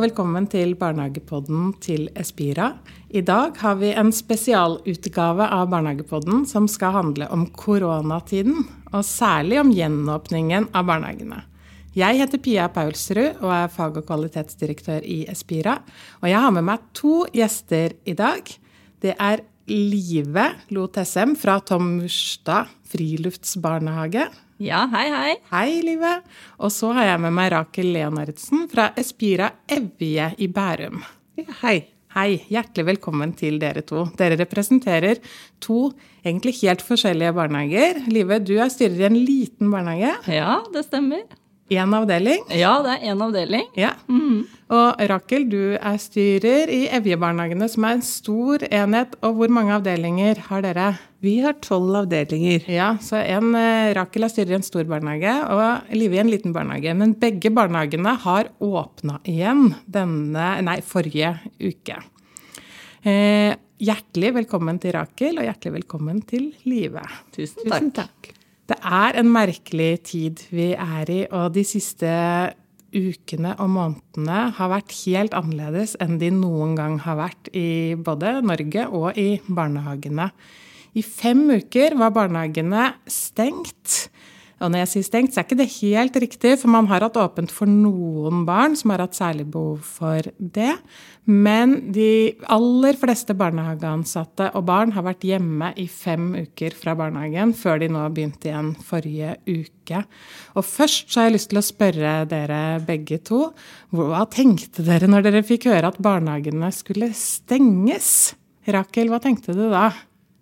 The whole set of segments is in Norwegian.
og velkommen til Barnehagepodden til Espira. I dag har vi en spesialutgave av Barnehagepodden som skal handle om koronatiden, og særlig om gjenåpningen av barnehagene. Jeg heter Pia Paulsrud og er fag- og kvalitetsdirektør i Espira. Og jeg har med meg to gjester i dag. Det er Live Lo Tessem fra Tom Murstad friluftsbarnehage. Ja, hei, hei. Hei, Live. Og så har jeg med meg Rakel Leonardsen fra Espira Evje i Bærum. Hei. Hei, hjertelig velkommen til dere to. Dere representerer to egentlig helt forskjellige barnehager. Live, du er styrer i en liten barnehage. Ja, det stemmer. Én avdeling. Ja, det er én avdeling. Ja. Og Rakel, du er styrer i Evjebarnehagene, som er en stor enhet. Og hvor mange avdelinger har dere? Vi har tolv avdelinger. Ja, så en, eh, Rakel er styrer i en stor barnehage, og Live i en liten barnehage. Men begge barnehagene har åpna igjen denne, nei, forrige uke. Eh, hjertelig velkommen til Rakel, og hjertelig velkommen til Live. Tusen takk. Tusen takk. Det er en merkelig tid vi er i, og de siste ukene og månedene har vært helt annerledes enn de noen gang har vært i både Norge og i barnehagene. I fem uker var barnehagene stengt. Og når jeg sier stengt, så er ikke det helt riktig, for man har hatt åpent for noen barn som har hatt særlig behov for det. Men de aller fleste barnehageansatte og barn har vært hjemme i fem uker fra barnehagen, før de nå begynte igjen forrige uke. Og først så har jeg lyst til å spørre dere begge to. Hva tenkte dere når dere fikk høre at barnehagene skulle stenges? Rakel, hva tenkte du da?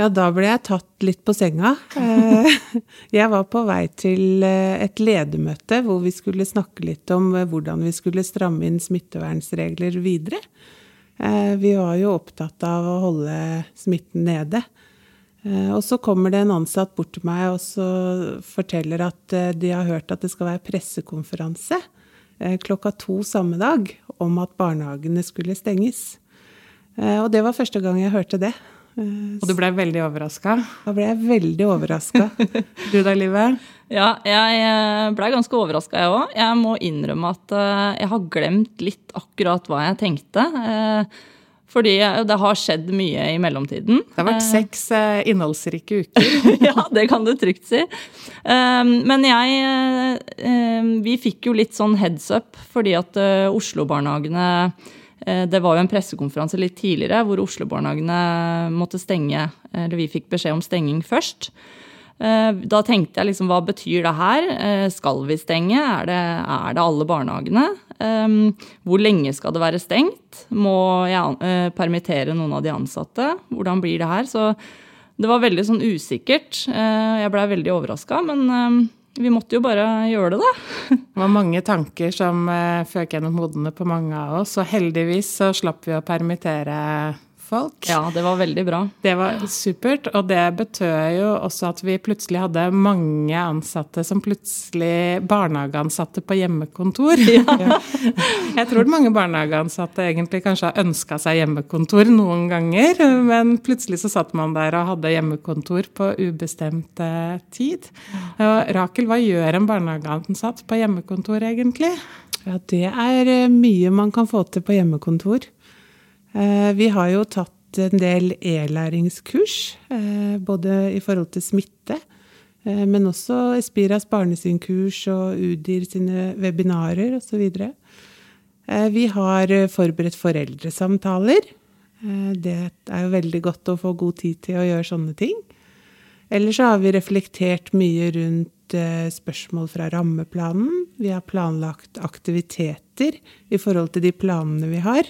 Ja, da ble jeg tatt litt på senga. Eh, Jeg var på vei til eh, et ledermøte hvor vi skulle snakke litt om eh, hvordan vi skulle stramme inn smittevernsregler videre. Vi var jo opptatt av å holde smitten nede. Og så kommer det en ansatt bort til meg og så forteller at de har hørt at det skal være pressekonferanse klokka to samme dag om at barnehagene skulle stenges. Og det var første gang jeg hørte det. Eh, Og du ble veldig overraska. Da ble jeg veldig overraska. Du da, Live? Ja, jeg blei ganske overraska, jeg òg. Jeg må innrømme at eh, jeg har glemt litt akkurat hva jeg tenkte. eh, Fordi det har skjedd mye i mellomtiden. Det har vært seks eh, innholdsrike uker. ja, det kan du trygt si. Men jeg eh, Vi fikk jo litt sånn heads up fordi at eh, Oslo-barnehagene eh, Det var jo en pressekonferanse litt tidligere hvor Oslo-barnehagene måtte stenge, eller vi fikk beskjed om stenging først. Eh, Da tenkte jeg liksom, hva betyr det her? Eh, Skal vi stenge? Er det, er det alle barnehagene? Um, Hvor lenge skal det være stengt? Må jeg eh, permittere noen av de ansatte? Hvordan blir det her? Så det var veldig sånn usikkert. Eh, Jeg blei veldig overraska, men eh, vi måtte jo bare gjøre det, da. Det var mange tanker som uh, føk gjennom hodene på mange av oss, og heldigvis så slapp vi å permittere folk. Ja, det var veldig bra. Det var supert, og det betød jo også at vi plutselig hadde mange ansatte som plutselig Barnehageansatte på hjemmekontor. Ja. Jeg tror mange barnehageansatte egentlig kanskje har ønska seg hjemmekontor noen ganger, men plutselig så satt man der og hadde hjemmekontor på ubestemt eh, tid. Og Rakel, hva gjør en barnehageansatt på hjemmekontor egentlig? Ja, det er eh, mye man kan få til på hjemmekontor. Eh, Vi har jo tatt en del e-læringskurs, eh, både i forhold til smitte, eh, men også Espiras barnesynkurs og UDIR sine webinarer osv. Vi har forberedt foreldresamtaler. Det er jo veldig godt å få god tid til å gjøre sånne ting. Ellers så har vi reflektert mye rundt spørsmål fra rammeplanen. Vi har planlagt aktiviteter i forhold til de planene vi har.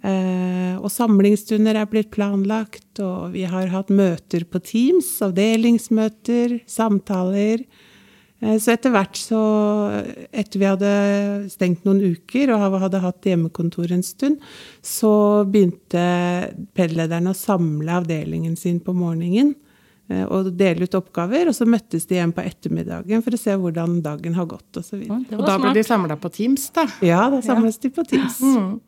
Eh, og samlingsstunder er blitt planlagt, og vi har hatt møter på Teams, avdelingsmøter, samtaler. Eh, så etter hvert så, etter vi hadde stengt noen uker og hadde hatt hjemmekontor en stund, så begynte PED-lederen å samle avdelingen sin på morgenen eh, og dele ut oppgaver. Og så møttes de igjen på ettermiddagen for å se hvordan dagen har gått osv. Det Og da ble smart. de samla på Teams, da. Ja, da samles de på Teams. Mm.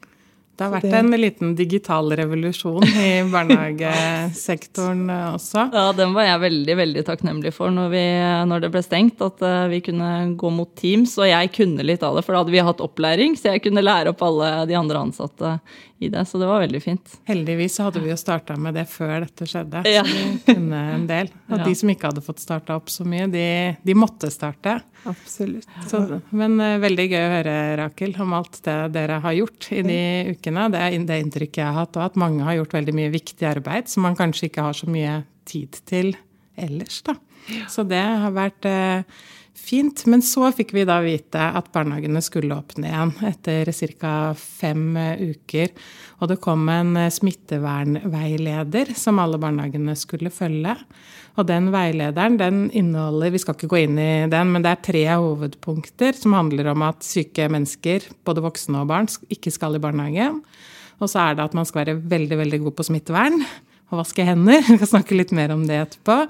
Det har vært en liten digital revolusjon i barnehagesektoren også. Ja, den var jeg veldig veldig takknemlig for når, vi, når, det ble stengt. At eh, vi kunne gå mot Teams. Og jeg kunne litt av det, for da hadde vi hatt opplæring. Så jeg kunne lære opp alle de andre ansatte i det. Så det var veldig fint. Heldigvis så hadde vi jo starta med det før dette skjedde. Ja. Så vi kunne en del. Og ja. de som ikke hadde fått starta opp så mye, de, de måtte starte. Absolutt. Så, men uh, veldig gøy å høre, Rakel, om alt det dere har gjort i de ukene. Det er det inntrykket jeg har hatt òg, at mange har gjort veldig mye viktig arbeid som man kanskje ikke har så mye tid til ellers, da. Så det har vært uh, fint. Men så fikk vi da vite at barnehagene skulle åpne igjen etter ca. fem uh, uker. Og det kom en smittevernveileder som alle barnehagene skulle følge. Og den veilederen den inneholder Vi skal ikke gå inn i den, men det er tre hovedpunkter som handler om at syke mennesker, både voksne og barn, ikke skal i barnehagen. Og så er det at man skal være veldig, veldig god på smittevern og vaske hender. Vi skal snakke litt mer om det etterpå.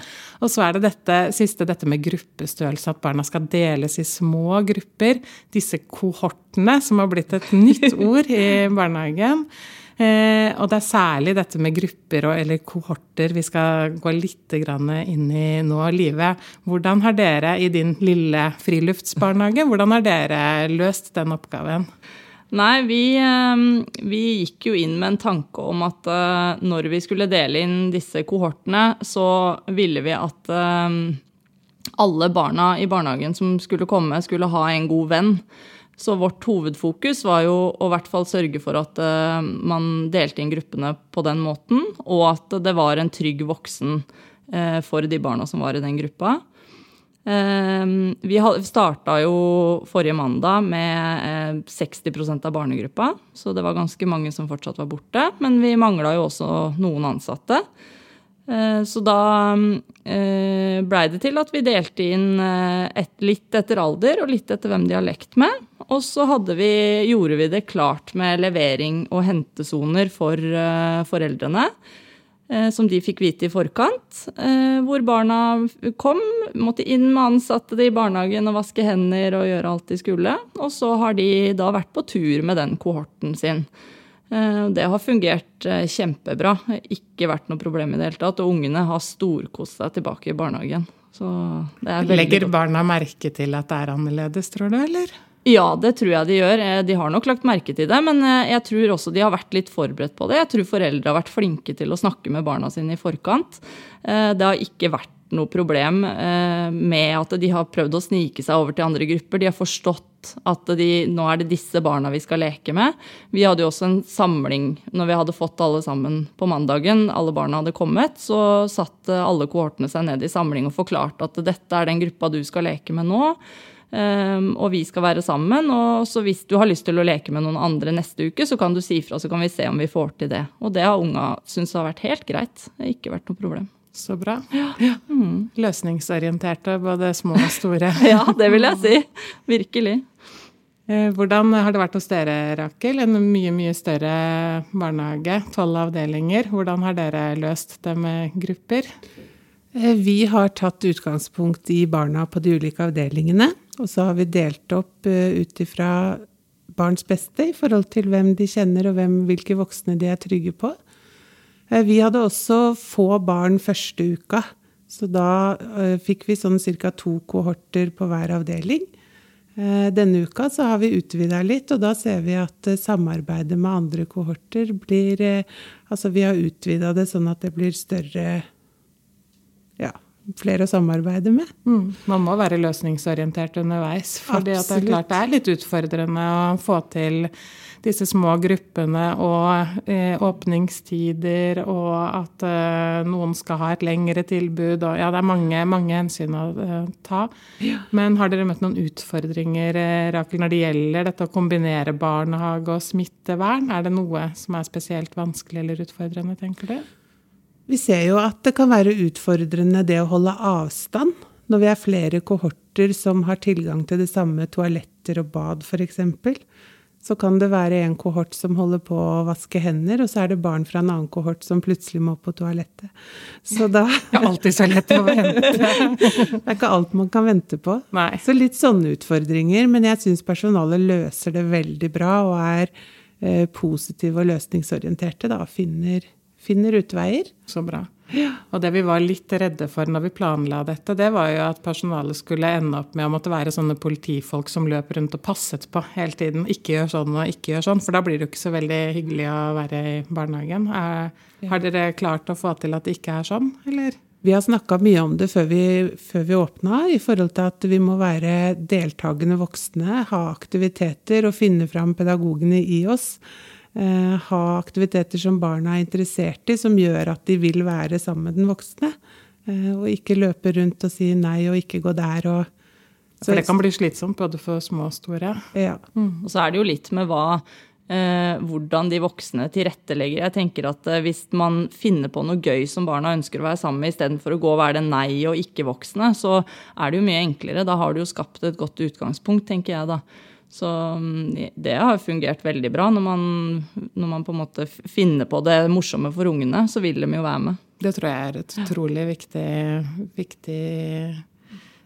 Og så er det dette siste, dette med gruppestørrelse, at barna skal deles i små grupper. Disse kohortene, som har blitt et nytt ord i barnehagen. Eh, og det er særlig dette med grupper og, eller kohorter vi skal gå litt inn i nå. Live, hvordan har dere i din lille friluftsbarnehage hvordan har dere løst den oppgaven? Nei, vi, eh, vi, gikk jo inn med en tanke om at eh, når vi skulle dele inn disse kohortene, så ville vi at eh, alle barna i barnehagen som skulle komme, skulle ha en god venn. Så vårt hovedfokus var jo å hvert fall sørge for at uh, man delte inn gruppene på den måten, og at det var en trygg voksen uh, for de barna som var i den gruppa. Uh, vi starta jo forrige mandag med 60% av barnegruppa, så det var ganske mange som fortsatt var borte. Men vi mangla jo også noen ansatte. Eh, så da eh, blei det til at vi delte inn eh, et, litt etter alder og litt etter hvem de har lekt med. Og så vi, gjorde vi det klart med levering og hentesoner for foreldrene. Som de fikk vite i forkant. Hvor barna kom, måtte inn med ansatte i barnehagen og vaske hender og gjøre alt de skulle. Og så har de da vært på tur med den kohorten sin. Eh, det har fungert eh, kjempebra. Ikke vært noe problem i det hele tatt. Og ungene har storkost seg tilbake i barnehagen. Legger barna merke til at det er annerledes, tror du, eller? Ja, det tror jeg de gjør. Eh, de har nok lagt merke til det, men jeg tror også de har vært litt forberedt på det. Jeg tror foreldre har vært flinke til å snakke med barna sine i forkant. Det har ikke vært noe problem med at de har prøvd å snike seg over til andre grupper. De har forstått at de, nå er det disse barna vi skal leke med. Vi hadde jo også en samling når vi hadde fått alle sammen på mandagen. Alle barna hadde kommet. Så satt alle kohortene seg ned i samling og forklarte at dette er den gruppa du skal leke med nå. Um, og vi skal være sammen. Og så hvis du har lyst til å leke med noen andre neste uke, så kan du si fra, så kan vi se om vi får til det. Og det har unga syntes har vært helt greit. Det har ikke vært noe problem. Så bra. Ja. Mm. Løsningsorienterte, både små og store. ja, det vil jeg si. Virkelig. Eh, hvordan har det vært hos dere, Rakel? En mye, mye større barnehage, tolv avdelinger. Hvordan har dere løst det med grupper? Eh, vi har tatt utgangspunkt i barna på de ulike avdelingene. Og så har vi delt opp eh, ut ifra barns beste i forhold til hvem de kjenner og hvem, hvilke voksne de er trygge på. Vi hadde også få barn første uka, så da fikk vi sånn ca. to kohorter på hver avdeling. Eh, denne uka så har vi utvida litt, og da ser vi at eh, samarbeidet med andre kohorter blir eh, Altså vi har utvida det sånn at det blir større Ja, flere å samarbeide med. Mm. Man må være løsningsorientert underveis. For det er klart det er litt utfordrende å få til disse små gruppene og eh, åpningstider og at eh, noen skal ha et lengre tilbud. Og, ja, det er mange, mange hensyn å eh, ta. Ja. Men har dere møtt noen utfordringer eh, Rakel, når det gjelder dette å kombinere barnehage og smittevern? Er det noe som er spesielt vanskelig eller utfordrende, tenker du? Vi ser jo at det kan være utfordrende det å holde avstand når vi er flere kohorter som har tilgang til det samme toaletter og bad, f.eks så kan det være en kohort som holder på å vaske hender, og så er det barn fra en annen kohort som plutselig må på toalettet. Så da Det er alltid så lett å vente. det er ikke alt man kan vente på. Nei. Så litt sånne utfordringer. Men jeg syns personalet løser det veldig bra og er eh, positive og løsningsorienterte, da, finner, finner utveier. Så bra. Og det vi var litt redde for når vi planla dette, det var jo at personalet skulle ende opp med å måtte være sånne politifolk som løp rundt og passet på hele tiden. Ikke gjør sånn og ikke gjør sånn, for da blir det jo ikke så veldig hyggelig å være i barnehagen. har dere klart å få til at det ikke er sånn, eller? Vi har snakka mye om det før vi, før vi åpna, i forhold til at vi må være deltakende voksne, ha aktiviteter og finne fram pedagogene i oss. Eh, ha aktiviteter som barna er interessert i, som gjør at de vil være sammen med den voksne. Eh, og ikke løpe rundt og si nei og ikke gå der og så, For det kan bli slitsomt både for små og store. Ja. Mm. Og så er det jo litt med hva eh, hvordan de voksne tilrettelegger. Jeg tenker at eh, Hvis man finner på noe gøy som barna ønsker å være sammen med, istedenfor å gå og være det nei- og ikke-voksne, så er det jo mye enklere. Da har du jo skapt et godt utgangspunkt, tenker jeg da. Så mm, det har fungert veldig bra. Når man, når man, på en måte finner på det morsomme for ungene, så vil de jo være med. Det tror jeg er et utrolig viktig, viktig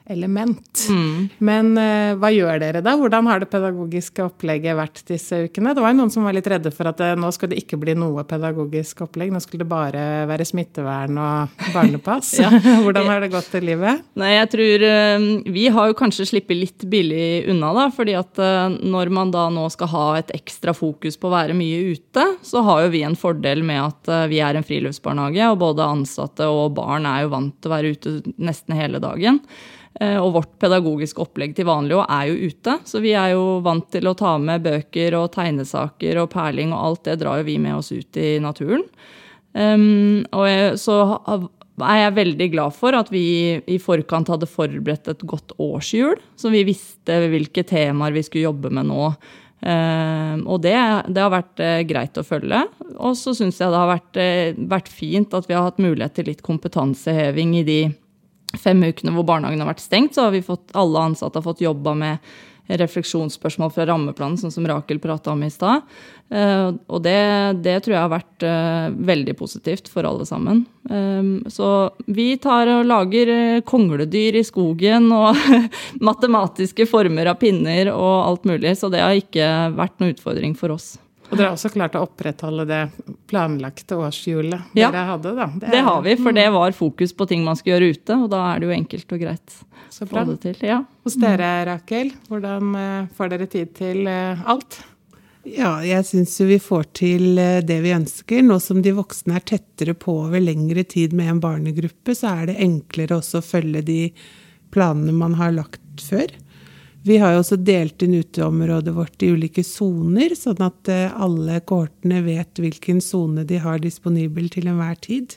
element. Mm. Men uh, hva gjør dere da? Hvordan har det pedagogiske opplegget vært disse ukene? Det var jo noen som var litt redde for at det, nå skulle det ikke bli noe pedagogisk opplegg. Nå skulle det bare være smittevern og barnepass. Hvordan har det gått i livet? Nei, jeg tror uh, Vi har jo kanskje sluppet litt billig unna, da. fordi at når man da nå skal ha et ekstra fokus på å være mye ute, så har jo vi en fordel med at vi er en friluftsbarnehage, og både ansatte og barn er jo vant til å være ute nesten hele dagen. Eh, og vårt pedagogiske opplegg til vanlig er jo ute, så vi er jo vant til å ta med bøker og tegnesaker og perling, og alt det drar jo vi med oss ut i naturen. Og så er jeg veldig glad for at vi i forkant hadde forberedt et godt årshjul, så vi visste hvilke temaer vi skulle jobbe med nå. Og det, det, har vært uh, greit å følge. Og så syns jeg det har vært, uh, vært, fint at vi har hatt mulighet til litt kompetanseheving i de fem ukene hvor barnehagen har vært stengt, så har fått, alle ansatte har fått jobba med refleksjonsspørsmål fra rammeplanen, sånn som Rakel prata om i stad. Eh, og det, det, tror jeg har vært eh, veldig positivt for alle sammen. Eh, så vi tar og lager kongledyr i skogen og matematiske former av pinner og alt mulig, så det har ikke vært noen utfordring for oss. Og dere har også klart å opprettholde det planlagte årshjulet ja, dere hadde? da. Det, det har vi, for det var fokus på ting man skulle gjøre ute, og da er det jo enkelt og greit. Så bra. Det til. Ja. Hos dere, Rakel, hvordan eh, får dere tid til eh, alt? Ja, jeg syns jo vi får til eh, det vi ønsker. Nå som de voksne er tettere på over lengre tid med en barnegruppe, så er det enklere også å følge de planene man har lagt før. Vi har jo også delt inn uteområdet vårt i ulike soner, sånn at eh, alle kohortene vet hvilken sone de har disponibel til enhver tid.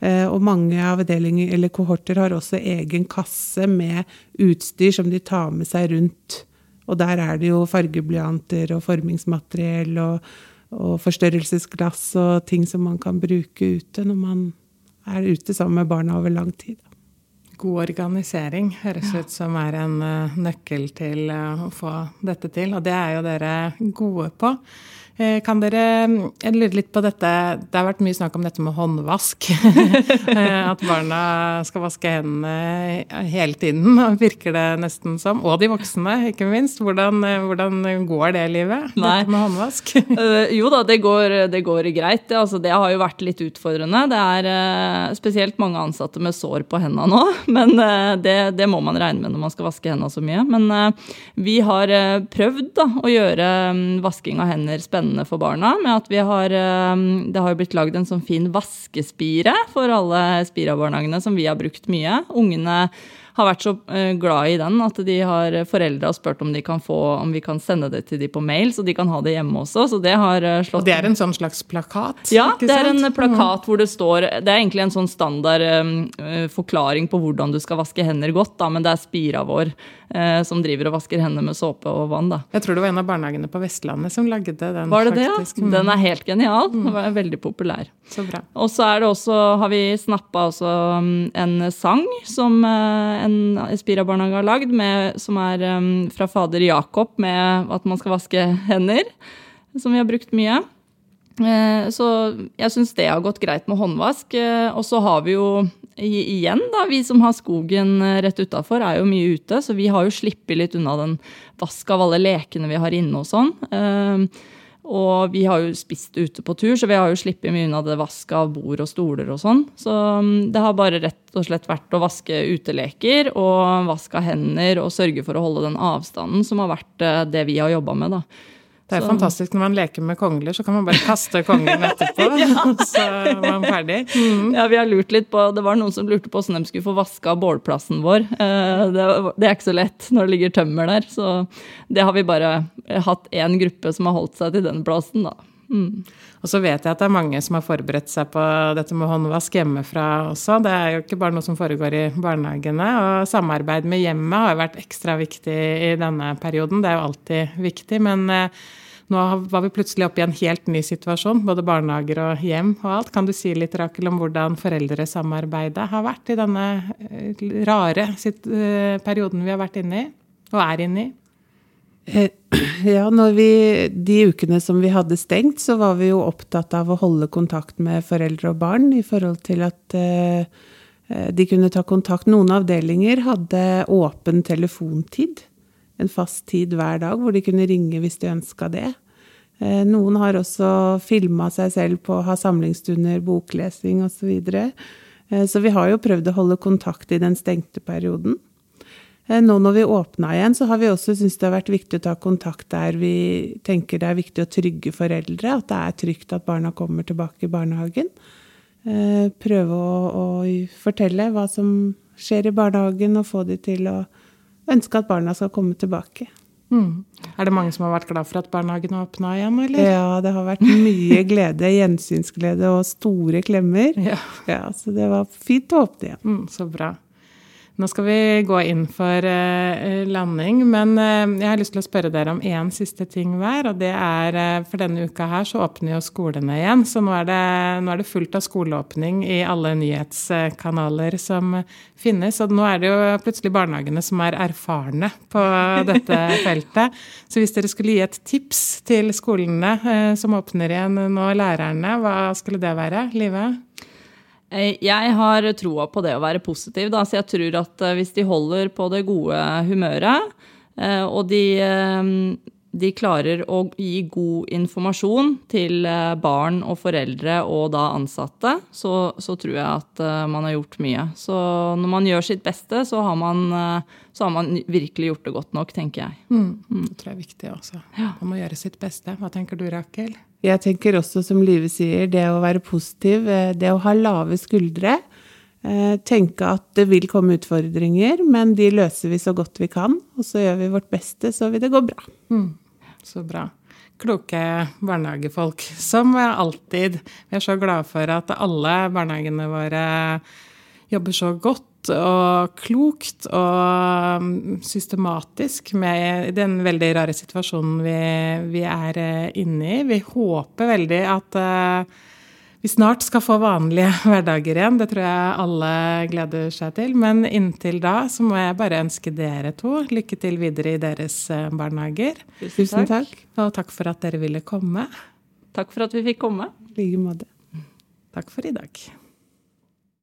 Eh, og mange avdelinger eller kohorter har også egen kasse med utstyr som de tar med seg rundt. Og der er det jo fargeblyanter og formingsmateriell og, og forstørrelsesglass og ting som man kan bruke ute når man er ute sammen med barna over lang tid. God organisering høres ut som er en uh, nøkkel til uh, å få dette til, og det er jo dere gode på. Uh, kan dere Jeg lurer litt på dette Det har vært mye snakk om dette med håndvask. At barna skal vaske hendene hele tiden, virker det nesten som. Og de voksne, ikke minst. Hvordan, hvordan går det livet? Nei. Dette med håndvask? jo da, det går, det går greit. Altså, det, har jo vært litt utfordrende. Det er spesielt mange ansatte med sår på hendene nå. Men eh, det, det, må man regne med når man skal vaske hendene så mye. Men eh, vi har eh, prøvd da, å gjøre mm, vasking av hender spennende for barna. med at vi har, Det har blitt lagd en sånn fin vaskespire for alle Spira-barnehagene som vi har brukt mye. Ungene har vært så eh, glad i den at de har foreldre har spurt om, de kan få, om vi kan sende det til de på mail, så de kan ha det hjemme også. Så det har eh, slått Og det er en sånn slags plakat? Ja, det er en plakat hvor det står Det er egentlig en sånn standard um, forklaring på hvordan du skal vaske hender godt, da, men det er spira vår uh, som driver og vasker hender med såpe og vann. Da. Jeg tror det var en av barnehagene på Vestlandet som lagde den. Var det faktisk. det, ja? Den er helt genial. Mm. Den var veldig populær. Så bra. Og så er det også, har vi snappa en sang som uh, en Espira-barnehage har lagd, med, som er um, fra fader Jakob, med at man skal vaske hender, som vi har brukt mye. Uh, så jeg syns det har gått greit med håndvask. Uh, og så har vi jo igjen, da, vi som har skogen eh, rett utafor, er jo mye ute, så vi har jo sluppet litt unna den vask av alle lekene vi har inne og sånn. Og vi har jo spist ute på tur, så vi har jo sluppet mye unna det vasket av bord og stoler og sånn. Så mm, det har bare rett og slett vært å vaske uteleker og vaske hender og sørge for å holde den avstanden som har vært eh, det vi har jobba med, da. Det er så. fantastisk når man leker med kongler, så kan man bare kaste kongen etterpå. ja. Så er man ferdig. Mm. Ja, vi har lurt litt på, Det var noen som lurte på hvordan de skulle få vaska bålplassen vår. Eh, det, det, er ikke så lett når det ligger tømmer der. Så det har vi bare hatt én gruppe som har holdt seg til den plassen, da. Mm. Og så vet jeg at det er mange som har forberedt seg på dette med håndvask hjemmefra også. Det er jo ikke bare noe som foregår i barnehagene. Og samarbeid med hjemmet har jo vært ekstra viktig i denne perioden. Det er jo alltid viktig. Men eh, nå var vi plutselig oppe i en helt ny situasjon, både barnehager og hjem og alt. Kan du si litt, Rakel, om hvordan foreldresamarbeidet har vært i denne eh, rare eh, perioden vi har vært inne i, og er inne i? Eh, ja, vi, de ukene som vi hadde stengt, så var vi jo opptatt av å holde kontakt med foreldre og barn i forhold til at eh, eh, de kunne ta kontakt. Noen avdelinger hadde åpen telefontid, en fast tid hver dag hvor de kunne ringe hvis de ønska det. Noen har også filma seg selv på å ha samlingsstunder, boklesing osv. Så, videre. så vi har jo prøvd å holde kontakt i den stengte perioden. Eh, nå når vi åpna igjen, så har vi også syntes det har vært viktig å ta kontakt der vi tenker det er viktig å trygge foreldre. At det er trygt at barna kommer tilbake i barnehagen. Eh, prøve å, å fortelle hva som skjer i barnehagen, og få de til å ønske at barna skal komme tilbake. Mm. Er det mange som har vært glad for at barnehagen har åpna igjen, eller? Ja, det har vært mye glede, gjensynsglede og store klemmer. Ja. ja så det var fint å åpne igjen. Mm, så bra. Nå skal vi gå inn for uh, landing, men uh, jeg har lyst til å spørre dere om én siste ting hver. Og det er uh, for denne uka her så åpner jo skolene igjen. Så nå er, det, nå er det fullt av skoleåpning i alle nyhetskanaler som finnes. Og nå er det jo plutselig barnehagene som er erfarne på dette feltet. Så hvis dere skulle gi et tips til skolene som åpner igjen nå, lærerne, hva skulle det være? Live? Eh, jeg har troa på det å være positiv, da, så jeg tror at eh, hvis de holder på det gode humøret, eh, og de, de klarer å gi god informasjon til barn og foreldre og da ansatte, så, så, tror jeg at man har gjort mye. Så når man gjør sitt beste, så har man, så har man virkelig gjort det godt nok, tenker jeg. Mm. Mm. Det tror jeg er viktig også. Ja. Man må gjøre sitt beste. Hva tenker du, Rakel? Jeg tenker også, som Live sier, det å være positiv, eh, det å ha lave skuldre. Eh, tenke at det vil komme utfordringer, men de løser vi så godt vi kan. Og så gjør vi vårt beste, så vil det gå bra. Mm, så bra. Kloke barnehagefolk, som alltid. Vi er så glade for at alle barnehagene våre jobber så godt og klokt og um, systematisk med den veldig rare situasjonen vi, vi er eh, inne i. Vi håper veldig at uh, vi snart skal få vanlige hverdager igjen. Det tror jeg alle gleder seg til. Men inntil da så må jeg bare ønske dere to lykke til videre i deres eh, barnehager. Tusen takk. Og takk for at dere ville komme. Takk for at vi fikk komme. I like måte. Takk for i dag.